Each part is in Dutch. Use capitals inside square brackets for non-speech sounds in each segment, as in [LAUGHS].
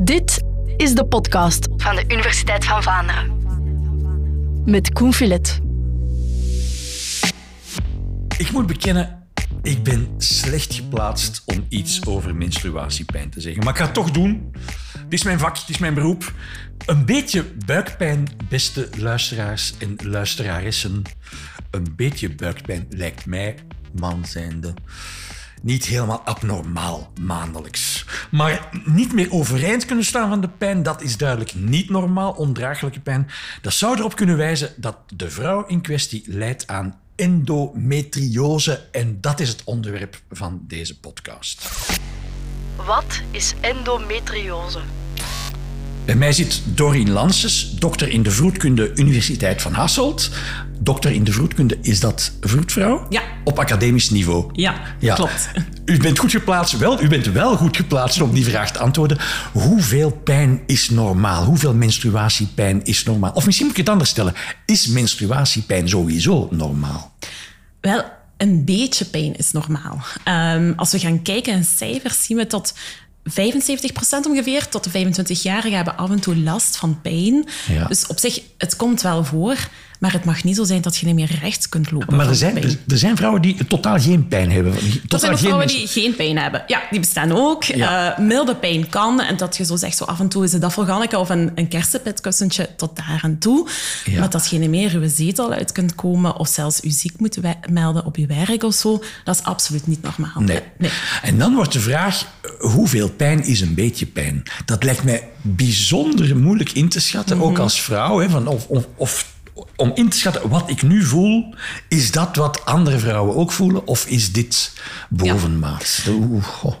Dit is de podcast van de Universiteit van Vlaanderen. met Koen Filet. Ik moet bekennen, ik ben slecht geplaatst om iets over menstruatiepijn te zeggen. Maar ik ga het toch doen. Dit is mijn vak, dit is mijn beroep. Een beetje buikpijn, beste luisteraars en luisteraressen. Een beetje buikpijn lijkt mij, man zijnde, niet helemaal abnormaal maandelijks. Maar niet meer overeind kunnen staan van de pijn, dat is duidelijk niet normaal. Ondraaglijke pijn. Dat zou erop kunnen wijzen dat de vrouw in kwestie lijdt aan endometriose. En dat is het onderwerp van deze podcast. Wat is endometriose? Bij mij zit Dorien Lanses, dokter in de vroedkunde Universiteit van Hasselt. Dokter in de vroedkunde, is dat vroedvrouw? Ja. Op academisch niveau? Ja, klopt. U bent goed geplaatst. Wel, u bent wel goed geplaatst om die vraag te antwoorden. Hoeveel pijn is normaal? Hoeveel menstruatiepijn is normaal? Of misschien moet ik het anders stellen. Is menstruatiepijn sowieso normaal? Wel, een beetje pijn is normaal. Ehm, als we gaan kijken in cijfers, zien we tot 75% ongeveer tot de 25-jarigen hebben af en toe last van pijn. Ja. Dus op zich, het komt wel voor, maar het mag niet zo zijn dat je niet meer rechts kunt lopen. Maar er zijn, pijn. er, er zijn vrouwen die totaal geen pijn hebben. Totaal zijn vrouwen die geen pijn hebben. Ja, die bestaan ook. Ja. Eh, milde pijn kan. En dat je zo zegt, zo af en toe is het afvalganneke of een, een kersenpitkussentje tot daar en toe. Ja. Maar dat je niet meer je zetel uit kunt komen of zelfs je ziek moet melden op je werk of zo, dat is absoluut niet normaal. Nee. nee. En dan wordt de vraag, hoeveel pijn is een beetje pijn? Dat lijkt mij bijzonder moeilijk in te schatten, Mhm. ook als vrouw. Hè, van of, of, of om in te schatten wat ik nu voel, is dat wat andere vrouwen ook voelen? Of is dit bovenmaat?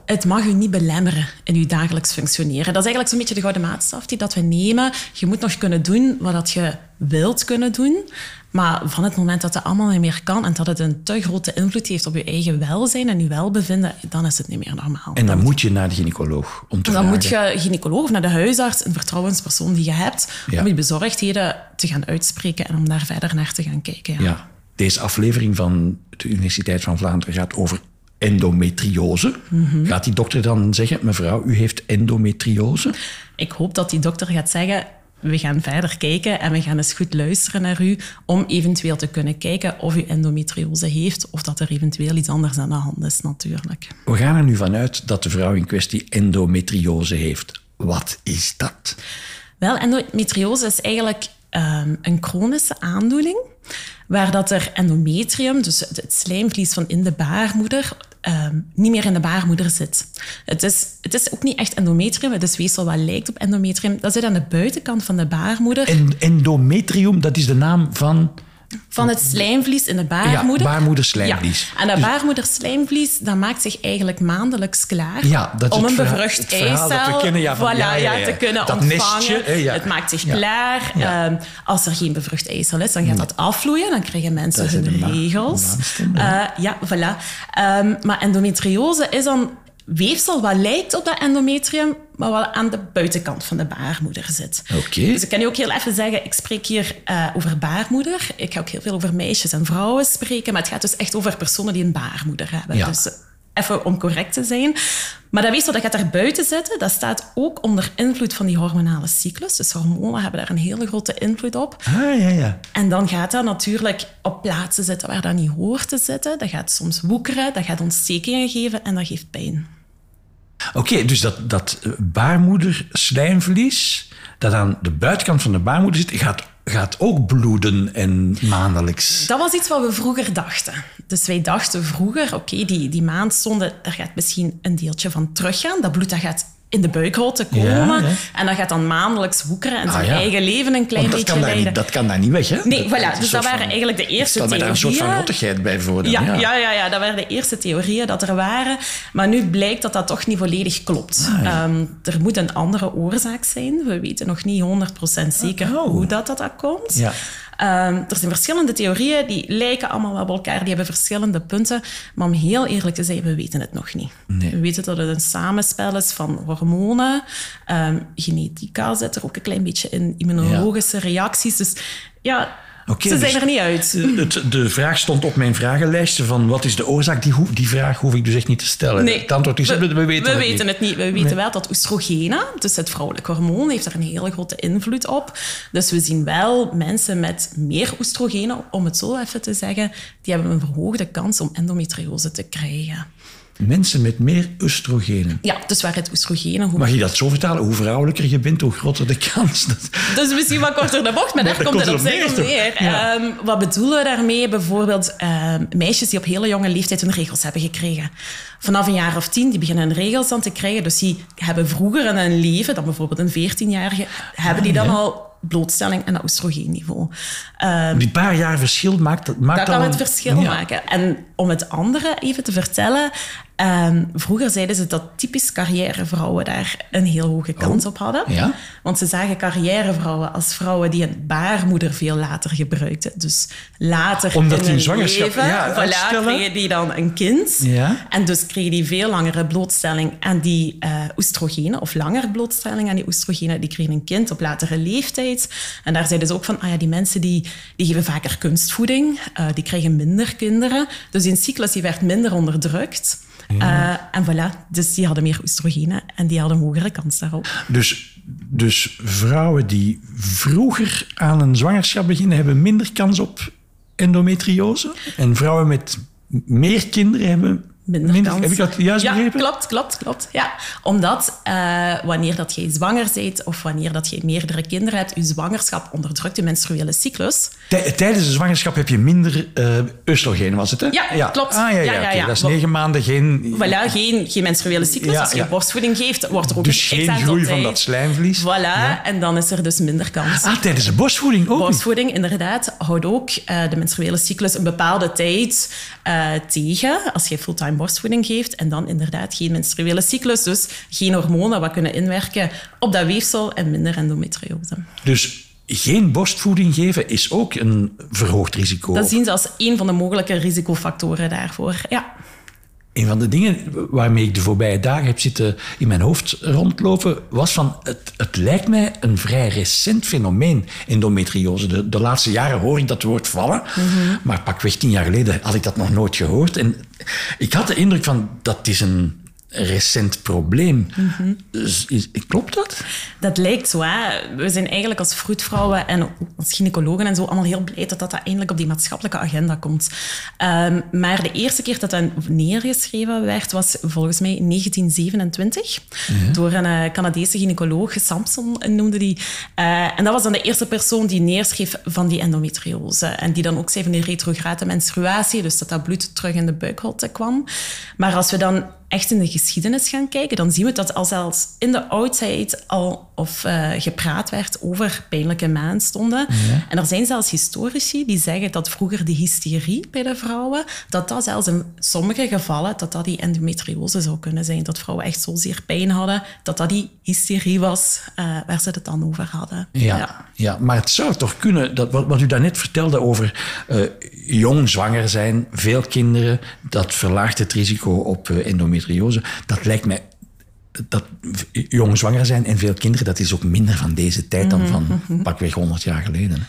Het mag u niet belemmeren in uw dagelijks functioneren. Dat is eigenlijk zo'n beetje de gouden maatstaf die dat we nemen. Je moet nog kunnen doen wat dat je wilt kunnen doen. Maar van het moment dat het allemaal niet meer kan en dat het een te grote invloed heeft op je eigen welzijn en je welbevinden, dan is het niet meer normaal. En dan moet je naar de gynaecoloog om te dan moet je gynaecoloog of naar de huisarts, een vertrouwenspersoon die je hebt, Ja. om je bezorgdheden te gaan uitspreken en om daar verder naar te gaan kijken. Ja. Ja, deze aflevering van de Universiteit van Vlaanderen gaat over endometriose. Mhm. Gaat die dokter dan zeggen, mevrouw, u heeft endometriose? Ik hoop dat die dokter gaat zeggen, we gaan verder kijken en we gaan eens goed luisteren naar u om eventueel te kunnen kijken of u endometriose heeft of dat er eventueel iets anders aan de hand is natuurlijk. We gaan er nu vanuit dat de vrouw in kwestie endometriose heeft. Wat is dat? Wel, endometriose is eigenlijk ehm, een chronische aandoening waar dat er endometrium, dus het het slijmvlies van in de baarmoeder, ehm, niet meer in de baarmoeder zit. Het is, het is ook niet echt endometrium, het is weefsel wat lijkt op endometrium. Dat zit aan de buitenkant van de baarmoeder, En endometrium, dat is de naam van... van het slijmvlies in de baarmoeder. Ja, baarmoederslijmvlies. Ja. En dat baarmoederslijmvlies, dat maakt zich eigenlijk maandelijks klaar Ja, dat is om een bevrucht eicel te kunnen Dat ontvangen. nestje, hè, ja. Het maakt zich klaar. Ehm, als er geen bevrucht eicel is, dan gaat dat afvloeien. Dan krijgen mensen hun regels. ja. ja, voilà. Ehm, maar endometriose is dan weefsel wat lijkt op dat endometrium, maar wat aan de buitenkant van de baarmoeder zit. Oké. Dus ik kan je ook heel even zeggen, ik spreek hier eh, over baarmoeder. Ik ga ook heel veel over meisjes en vrouwen spreken, maar het gaat dus echt over personen die een baarmoeder hebben. Ja. Dus eh, even om correct te zijn. Maar dat weefsel dat gaat daar buiten zitten, dat staat ook onder invloed van die hormonale cyclus. Dus hormonen hebben daar een hele grote invloed op. Ah, ja, ja. En dan gaat dat natuurlijk op plaatsen zitten waar dat niet hoort te zitten. Dat gaat soms woekeren, dat gaat ontstekingen geven en dat geeft pijn. Oké, dus dat, dat dat aan de buitenkant van de baarmoeder zit, gaat, gaat ook bloeden en maandelijks. Dat was iets wat we vroeger dachten. Dus wij dachten vroeger, oké, die, die maandzonde, daar gaat misschien een deeltje van teruggaan. Dat bloed dat gaat in de buikholte komen. Ja, ja. En dat gaat dan maandelijks woekeren en Ah, zijn ja. eigen leven een klein dat beetje kan, leiden. niet, dat kan daar niet weg, hè? Nee, Dat- voilà. dat Dus dat waren van- eigenlijk de eerste stel mij daar een soort van theorieën. rottigheid bij voor. dan, Ja, ja. ja. Ja, ja, dat waren de eerste theorieën dat er waren. Maar nu blijkt dat dat toch niet volledig klopt. Ah, Ehm, er moet een andere oorzaak zijn. We weten nog niet 100% zeker Oh. hoe dat, dat, dat komt. Ja. Ehm, er zijn verschillende theorieën, die lijken allemaal wel op elkaar, die hebben verschillende punten. Maar om heel eerlijk te zijn, we weten het nog niet. Nee. We weten dat het een samenspel is van hormonen, ehm, genetica zit er ook een klein beetje in, immunologische reacties. Dus ja, Ze zijn dus- er niet uit. Het, de vraag stond op mijn vragenlijstje van wat is de oorzaak? Die, die vraag hoef ik dus echt niet te stellen. Het antwoord is, we, we weten we het weten niet. het niet. We weten wel dat oestrogenen, dus het vrouwelijk hormoon, heeft er een hele grote invloed op. Dus we zien wel mensen met meer oestrogenen, om het zo even te zeggen, die hebben een verhoogde kans om endometriose te krijgen. Mensen met meer oestrogenen. Ja, dus waar het oestrogenen... Hoe... Mag je dat zo vertalen? Hoe vrouwelijker je bent, hoe groter de kans. Dat... Dus misschien wat korter de bocht, maar daar daar komt het op zich neer, toch? Ja. Ehm, wat bedoelen we daarmee? Bijvoorbeeld ehm, meisjes die op hele jonge leeftijd hun regels hebben gekregen. Vanaf een jaar of tien, die beginnen hun regels dan te krijgen. Dus die hebben vroeger in hun leven, dan bijvoorbeeld een 14-jarige, hebben die dan ja. al blootstelling en dat oestrogeenniveau. Ehm, Die paar jaar verschil maakt, dat maakt dat kan al het verschil Ja. maken. En om het andere even te vertellen. ehm, vroeger zeiden ze dat typisch carrièrevrouwen daar een heel hoge kans op hadden. Oh. Ja? Want ze zagen carrièrevrouwen als vrouwen die een baarmoeder veel later gebruikten. Dus later Omdat in die hun zwangerschap- leven ja, voilà, kregen die dan een kind. Ja. En dus kregen die veel langere blootstelling aan die eh oestrogenen, of langer blootstelling aan die oestrogenen. Die kregen een kind op latere leeftijd. En daar zeiden ze ook van, ah ja, die mensen die, die geven vaker kunstvoeding, eh, die krijgen minder kinderen. Dus die cyclus die werd minder onderdrukt. Eh, en voilà, dus die hadden meer oestrogenen en die hadden een hogere kans daarop. Dus, dus vrouwen die vroeger aan een zwangerschap beginnen, hebben minder kans op endometriose. En vrouwen met meer kinderen hebben Minder, kans. Heb ik dat juist ja, begrepen? klopt, klopt, klopt. Ja. Omdat eh, wanneer dat jij zwanger bent of wanneer dat jij meerdere kinderen hebt, je zwangerschap onderdrukt de menstruele cyclus. Tij- Tijdens de zwangerschap heb je minder eh oestrogeen, was het, hè? Ja, klopt. Ah, ja, ja, Ja. Dat is negen maanden geen... Voilà, geen, geen menstruele cyclus. Ja, Als je ja. borstvoeding geeft, wordt er ook Dus een geen groei van dat slijmvlies. Voilà, en dan is er dus minder kans. Ah, tijdens de borstvoeding ook niet? Borstvoeding, inderdaad, houdt ook eh, de menstruele cyclus een bepaalde tijd tegen als je fulltime borstvoeding geeft. En dan inderdaad geen menstruele cyclus, dus geen hormonen wat kunnen inwerken op dat weefsel en minder endometriose. Dus geen borstvoeding geven is ook een verhoogd risico. Dat zien ze als een van de mogelijke risicofactoren daarvoor. Ja. Een van de dingen waarmee ik de voorbije dagen heb zitten in mijn hoofd rondlopen, was van, het, het lijkt mij een vrij recent fenomeen, endometriose. De, de laatste jaren hoor ik dat woord vallen, maar pakweg tien jaar geleden had ik dat nog nooit gehoord. En ik had de indruk van, dat is een recent probleem. Is- is- klopt dat? Dat lijkt zo. Hè? We zijn eigenlijk als vroedvrouwen en als gynaecologen en zo allemaal heel blij dat dat eindelijk op die maatschappelijke agenda komt. Ehm, maar de eerste keer dat dat neergeschreven werd, was volgens mij in 1927 door een eh, Canadese gynaecoloog, Samson noemde die. Eh, en dat was dan de eerste persoon die neerschreef van die endometriose. En die dan ook zei van die retrograde menstruatie, dus dat dat bloed terug in de buikholte kwam. Maar als we dan echt in de geschiedenis gaan kijken, dan zien we dat al zelfs in de oudheid al of eh, gepraat werd over pijnlijke maandstonden. En er zijn zelfs historici die zeggen dat vroeger de hysterie bij de vrouwen, dat dat zelfs in sommige gevallen, dat dat die endometriose zou kunnen zijn. Dat vrouwen echt zozeer pijn hadden, dat dat die hysterie was eh, waar ze het dan over hadden. Ja, ja. maar het zou toch kunnen, dat, wat, wat u daarnet vertelde over eh, jong zwanger zijn, veel kinderen, dat verlaagt het risico op endometriose. Dat lijkt mij, dat v- jong zwanger zijn en veel kinderen, dat is ook minder van deze tijd dan van pakweg 100 jaar geleden.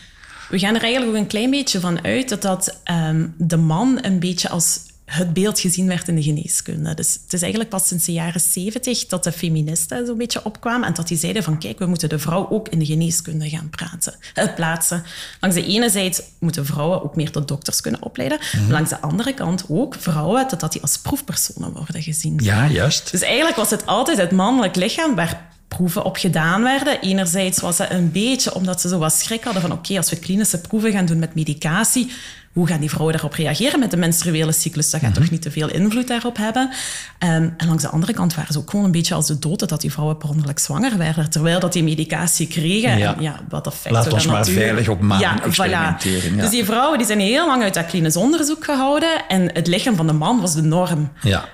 We gaan er eigenlijk ook een klein beetje van uit dat, dat ehm, de man een beetje als het beeld gezien werd in de geneeskunde. Dus het is eigenlijk pas sinds de jaren zeventig dat de feministen zo'n beetje opkwamen en dat die zeiden van kijk, we moeten de vrouw ook in de geneeskunde gaan praten, eh, plaatsen. Langs de ene zijde moeten vrouwen ook meer tot dokters kunnen opleiden. Mhm. Langs de andere kant ook vrouwen, dat, dat die als proefpersonen worden gezien. Ja, juist. Dus eigenlijk was het altijd het mannelijk lichaam waar proeven op gedaan werden. Enerzijds was het een beetje omdat ze zo wat schrik hadden van oké, als we klinische proeven gaan doen met medicatie, hoe gaan die vrouwen daarop reageren met de menstruele cyclus? Dat gaat toch niet te veel invloed daarop hebben? Ehm, en langs de andere kant waren ze ook gewoon een beetje als de doden dat die vrouwen per ongeluk zwanger werden, terwijl dat die medicatie kregen. Ja. En ja, wat effecten Laat ons maar natuurlijk- veilig op mannen ja, experimenteren, Voilà. ja. Dus die vrouwen die zijn heel lang uit dat klinisch onderzoek gehouden en het lichaam van de man was de norm. Ja.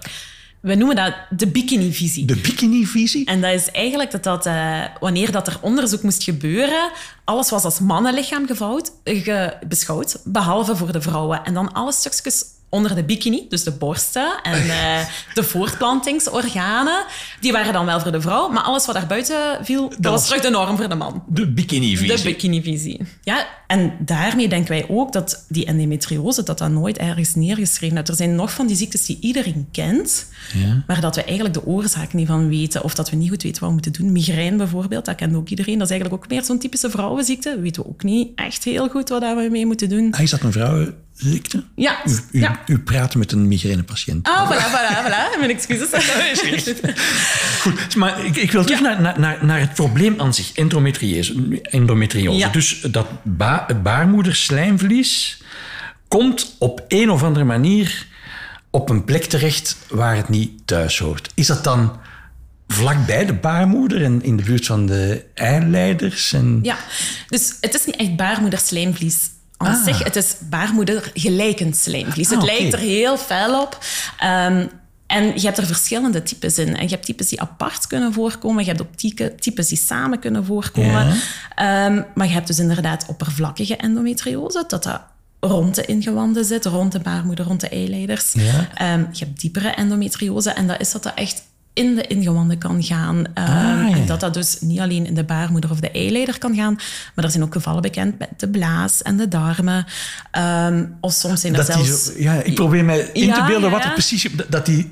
We noemen dat de bikini-visie. De bikini-visie? En dat is eigenlijk dat, dat eh, wanneer dat er onderzoek moest gebeuren, alles was als mannenlichaam gevouwd, ge- beschouwd, behalve voor de vrouwen. En dan alle stukjes onder de bikini, dus de borsten en uh, [LAUGHS] de voortplantingsorganen, die waren dan wel voor de vrouw. Maar alles wat daarbuiten viel, dat, was terug de norm voor de man. De bikini-visie. De bikini-visie. Ja, en daarmee denken wij ook dat die endometriose, dat dat nooit ergens neergeschreven is. Er zijn nog van die ziektes die iedereen kent, ja. maar dat we eigenlijk de oorzaak niet van weten of dat we niet goed weten wat we moeten doen. Migraine bijvoorbeeld, dat kent ook iedereen. Dat is eigenlijk ook meer zo'n typische vrouwenziekte. We weten ook niet echt heel goed wat we mee moeten doen. Ah, is dat een Ja. U, u, ja. u praat met een migrainepatiënt. Ah, voilà, voilà, voilà. Mijn excuses. [LAUGHS] Goed, maar ik, ik wil terug ja. naar, naar, naar het probleem aan zich, endometriose. endometriose. Ja. Dus dat ba het baarmoederslijmvlies komt op een of andere manier op een plek terecht waar het niet thuis hoort. Is dat dan vlakbij de baarmoeder en in de buurt van de eileiders? En... Ja, dus het is niet echt baarmoederslijmvlies aan Ah. zich. Het is baarmoedergelijkend slijmvlies. Ah, het oké. lijkt er heel fel op. Ehm, en je hebt er verschillende types in. En je hebt types die apart kunnen voorkomen. Je hebt ook type- types die samen kunnen voorkomen. Ehm, maar je hebt dus inderdaad oppervlakkige endometriose. Dat dat rond de ingewanden zit, rond de baarmoeder, rond de eileiders. Ja. Ehm, je hebt diepere endometriose. En dat is dat dat echt in de ingewanden kan gaan. Ehm, Ah, ja. En dat dat dus niet alleen in de baarmoeder of de eileider kan gaan, maar er zijn ook gevallen bekend met de blaas en de darmen. Ehm, of soms zijn er Dat zelfs... zo, ja, ik probeer mij in te beelden wat het precies... Dat die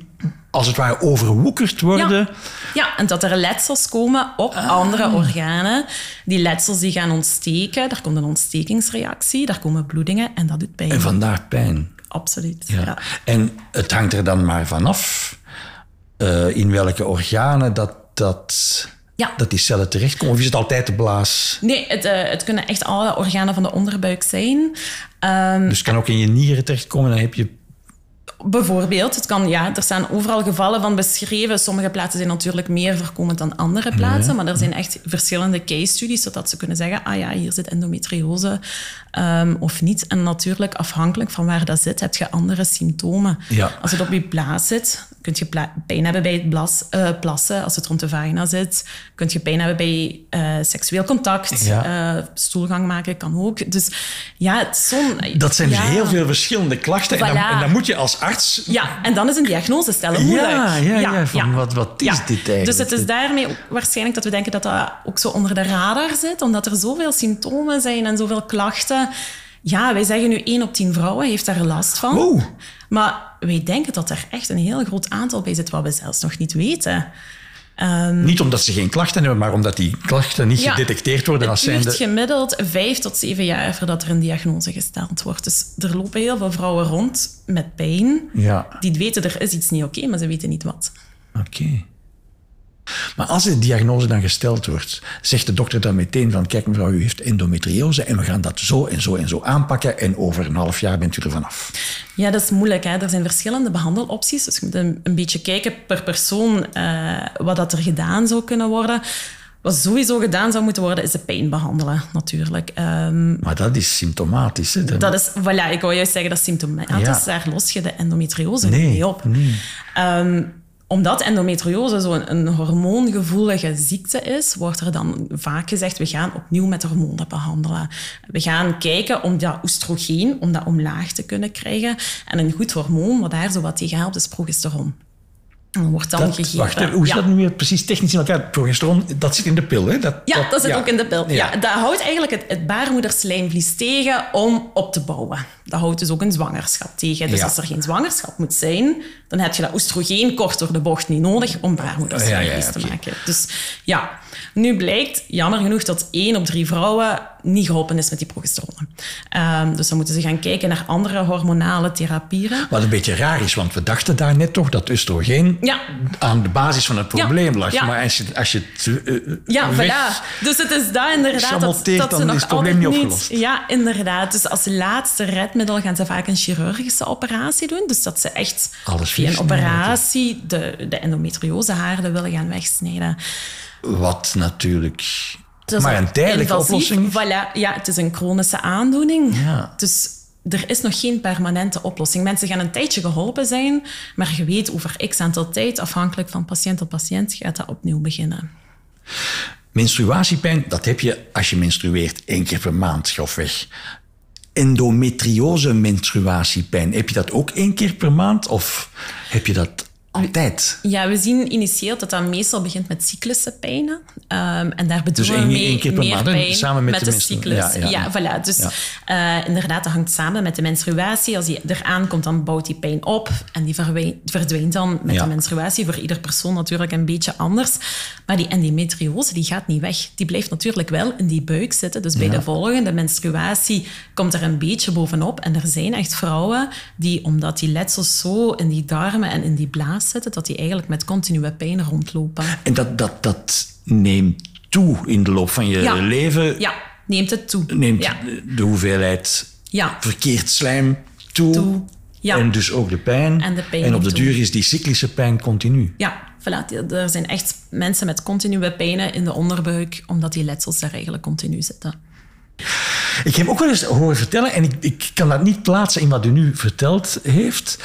als het ware overwoekerd worden. Ja. ja, en dat er letsels komen op Ah. andere organen. Die letsels die gaan ontsteken, daar komt een ontstekingsreactie, daar komen bloedingen en dat doet pijn. En vandaar pijn. Absoluut, Ja. ja. En het hangt er dan maar vanaf eh in welke organen dat, dat, Ja. dat die cellen terechtkomen. Of is het altijd de blaas? Nee, het, eh, het kunnen echt alle organen van de onderbuik zijn. Ehm, Dus het kan ook in je nieren terechtkomen. Dan heb je Bijvoorbeeld, het kan, ja, er staan overal gevallen van beschreven. Sommige plaatsen zijn natuurlijk meer voorkomend dan andere plaatsen, maar er zijn echt verschillende case studies, zodat ze kunnen zeggen, ah ja, hier zit endometriose ehm, of niet. En natuurlijk, afhankelijk van waar dat zit, heb je andere symptomen. Ja. Als het op je blaas zit, kun je pijn hebben bij het blas, eh, plassen. Als het rond de vagina zit, kun je pijn hebben bij eh, seksueel contact. Ja. Eh, stoelgang maken kan ook. Dus ja, het zo'n... Dat zijn dus heel veel verschillende klachten. En, dan, en dan moet je als arts... Ja, en dan is een diagnose stellen moeilijk. Ja, ja, ja, van wat- wat is dit eigenlijk? Dus het is daarmee waarschijnlijk dat we denken dat dat ook zo onder de radar zit, omdat er zoveel symptomen zijn en zoveel klachten. Ja, wij zeggen nu 1 op 10 vrouwen heeft daar last van. Maar wij denken dat er echt een heel groot aantal bij zit wat we zelfs nog niet weten. Niet omdat ze geen klachten hebben, maar omdat die klachten niet Ja. gedetecteerd worden als Het duurt zijnde... gemiddeld vijf tot zeven jaar voordat er een diagnose gesteld wordt. Dus er lopen heel veel vrouwen rond met pijn. Ja, Die weten er is iets niet oké, maar ze weten niet wat. oké. Maar als de diagnose dan gesteld wordt, zegt de dokter dan meteen van kijk mevrouw, u heeft endometriose en we gaan dat zo en zo en zo aanpakken en over een half jaar bent u er vanaf. Ja, dat is moeilijk. Hè? Er zijn verschillende behandelopties. Dus je moet een, een beetje kijken per persoon eh, wat dat er gedaan zou kunnen worden. Wat sowieso gedaan zou moeten worden, is de pijn behandelen, natuurlijk. Ehm, Maar dat is symptomatisch. Hè? Dat is, voilà, ik wou juist zeggen dat is symptomatisch. Ja. Daar los je de endometriose Nee, niet mee op. nee. Ehm, omdat endometriose zo'n een hormoongevoelige ziekte is, wordt er dan vaak gezegd, we gaan opnieuw met hormonen behandelen. We gaan kijken om dat oestrogeen, om dat omlaag te kunnen krijgen. En een goed hormoon, wat daar zo wat tegen helpt, is progesteron. Wordt dan Dat- gegeven. wacht, hoe Ja. zit dat nu weer precies technisch in elkaar? Progesteron, dat zit in de pil, hè? Dat, Ja, dat zit ja. ook in de pil. Ja. Ja. dat houdt eigenlijk het, het baarmoederslijmvlies tegen om op te bouwen. Dat houdt dus ook een zwangerschap tegen. Dus als er geen zwangerschap moet zijn, dan heb je dat oestrogeen kort door de bocht niet nodig om baarmoederslijmvlies te maken. Dus ja, nu blijkt jammer genoeg dat één op drie vrouwen niet geholpen is met die progesteron. Ehm, dus dan moeten ze gaan kijken naar andere hormonale therapieën. Wat een beetje raar is, want we dachten daar net toch dat oestrogeen Ja. aan de basis van het probleem lag. ja. Maar als je, als je het eh, Ja, weg- voilà. Dus het is daar inderdaad dat, dat ze nog is het probleem niet opgelost. Ja, inderdaad. Dus als laatste redmiddel gaan ze vaak een chirurgische operatie doen. Dus dat ze echt Alles via een operatie de, de endometriosehaarden willen gaan wegsnijden. Wat natuurlijk... Maar een tijdelijke invasief. oplossing. Voilà. Ja, het is een chronische aandoening. Ja. Dus er is nog geen permanente oplossing. Mensen gaan een tijdje geholpen zijn, maar je weet over x aantal tijd, afhankelijk van patiënt tot patiënt, gaat dat opnieuw beginnen. Menstruatiepijn, dat heb je als je menstrueert één keer per maand, grofweg. endometriose menstruatiepijn. Heb je dat ook één keer per maand of heb je dat altijd? Ja, we zien initieel dat dat meestal begint met cycluspijnen. Um, en daar bedoelen Dus we mee één keer per meer maand, pijn Samen met de cyclus. ja, ja, ja. voilà. Dus eh, inderdaad, dat hangt samen met de menstruatie. Als die eraan komt, dan bouwt die pijn op. En die verdwijnt, dan met de menstruatie. Voor ieder persoon natuurlijk een beetje anders. Maar die endometriose die gaat niet weg. Die blijft natuurlijk wel in die buik zitten. Dus bij de volgende menstruatie komt er een beetje bovenop. En er zijn echt vrouwen die, omdat die letsels zo in die darmen en in die blaas zitten, dat die eigenlijk met continue pijn rondlopen. En dat, dat, dat neemt toe in de loop van je Ja. leven. Ja, neemt het toe. Neemt ja. de hoeveelheid Ja. verkeerd slijm toe. Toe. Ja. En dus ook de pijn. En de pijn En op de toe. duur is die cyclische pijn continu. Ja, voilà. Er zijn echt mensen met continue pijnen in de onderbuik, omdat die letsels daar eigenlijk continu zitten. Ik heb ook wel eens horen vertellen, en ik, ik kan dat niet plaatsen in wat u nu verteld heeft,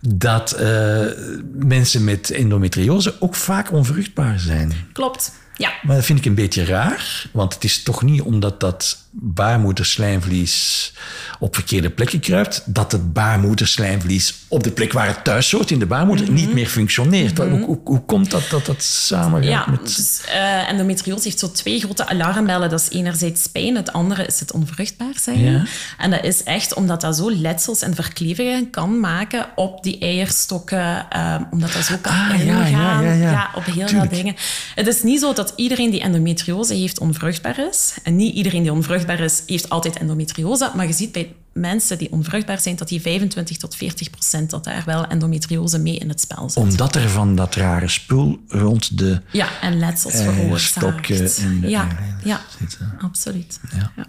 dat eh, mensen met endometriose ook vaak onvruchtbaar zijn. Klopt. Ja. Maar dat vind ik een beetje raar, want het is toch niet omdat dat baarmoederslijmvlies op verkeerde plekken kruipt, dat het baarmoederslijmvlies op de plek waar het thuis hoort, in de baarmoeder, niet meer functioneert. hoe, hoe, hoe komt dat dat dat samengaat Ja, met... dus eh, endometriose heeft zo twee grote alarmbellen. Dat is enerzijds pijn, het andere is het onvruchtbaar zijn. Ja. En dat is echt omdat dat zo letsels en verklevingen kan maken op die eierstokken, eh, omdat dat zo kan Ah, ja, ingaan. ja, ja, ja. op heel veel dingen. Het is niet zo dat iedereen die endometriose heeft onvruchtbaar is. En niet iedereen die onvruchtbaar is, heeft altijd endometriose. Maar je ziet bij mensen die onvruchtbaar zijn, dat die 25 tot 40 procent, dat daar wel endometriose mee in het spel zit. Omdat er van dat rare spul rond de Ja, en letsels eierstokken veroorzaakt. en de ja, ja, zitten. absoluut. Ja. Ja.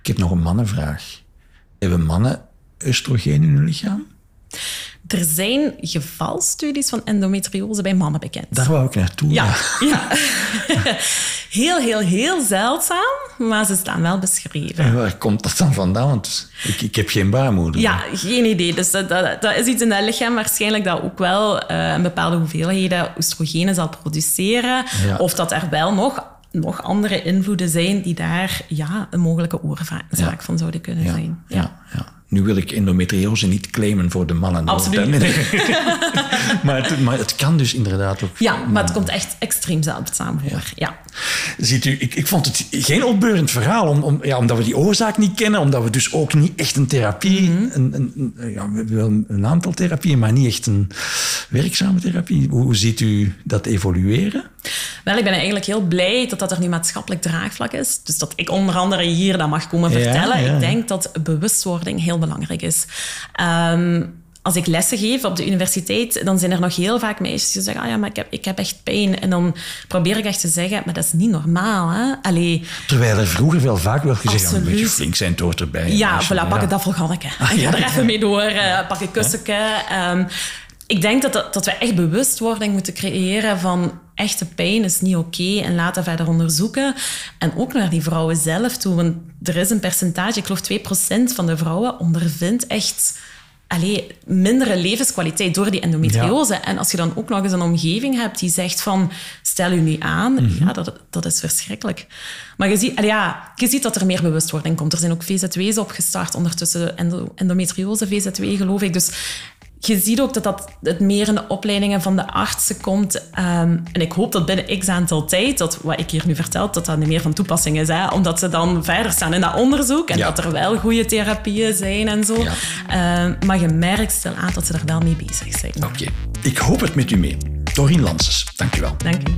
Ik heb nog een mannenvraag. Hebben mannen oestrogeen in hun lichaam? Er zijn gevalstudies van endometriose bij mannen bekend. Daar wou ik naartoe. Ja, [LAUGHS] ja. heel, heel, heel zeldzaam, maar ze staan wel beschreven. En waar komt dat dan vandaan? Want ik, ik heb geen baarmoeder. Ja, geen idee. Dus dat, dat, dat is iets in het lichaam waarschijnlijk dat ook wel eh, een bepaalde hoeveelheden oestrogenen zal produceren. Ja. Of dat er wel nog, nog andere invloeden zijn die daar ja, een mogelijke oorzaak Ja. van zouden kunnen ja, zijn. ja. Nu wil ik endometriose niet claimen voor de mannen. Absoluut. Nee, nee. [LAUGHS] maar, het, maar het kan dus inderdaad ook. Ja, maar het komt echt extreem zeldzaam voor. Ja. Ziet u, ik, ik vond het geen opbeurend verhaal, om, om, ja, omdat we die oorzaak niet kennen, omdat we dus ook niet echt een therapie, Mhm. een, een, een- ja, we hebben wel een aantal therapieën, maar niet echt een werkzame therapie. Hoe, hoe ziet u dat evolueren? Wel, ik ben eigenlijk heel blij dat dat er nu maatschappelijk draagvlak is. Dus dat ik onder andere hier dat mag komen vertellen. ja. Ik denk dat bewustwording heel belangrijk is. Ehm, als ik lessen geef op de universiteit, dan zijn er nog heel vaak meisjes die zeggen, ah ja, maar ik heb, ik heb echt pijn. En dan probeer ik echt te zeggen, maar dat is niet normaal. Hè? Allee, Terwijl er vroeger wel vaak werd gezegd, een beetje flink zijn, het hoort erbij. Ja, voilà, pak het afvalganneke. Ah, Ik ja, ga er ja. even mee door, eh, pak een kussentje. Ehm, ik denk dat, dat, dat we echt bewustwording moeten creëren van echte pijn is niet oké en laten we verder onderzoeken. En ook naar die vrouwen zelf toe, want er is een percentage, ik geloof 2% van de vrouwen ondervindt echt allee, mindere levenskwaliteit door die endometriose. En als je dan ook nog eens een omgeving hebt die zegt van stel u nu aan, Mhm. ja, dat, dat is verschrikkelijk. Maar je ziet, ja, je ziet dat er meer bewustwording komt. Er zijn ook VZW's opgestart, ondertussen endo, endometriose VZW geloof ik. Dus je ziet ook dat, dat het meer in de opleidingen van de artsen komt. Ehm, en ik hoop dat binnen x aantal tijd, dat wat ik hier nu vertel, dat dat niet meer van toepassing is. Hè? Omdat ze dan verder staan in dat onderzoek en Ja. dat er wel goede therapieën zijn en zo. Ja. Ehm, maar je merkt stilaan dat ze er wel mee bezig zijn. Oké, ik hoop het met u mee. Dorien Lanses, dank u wel. Dank u.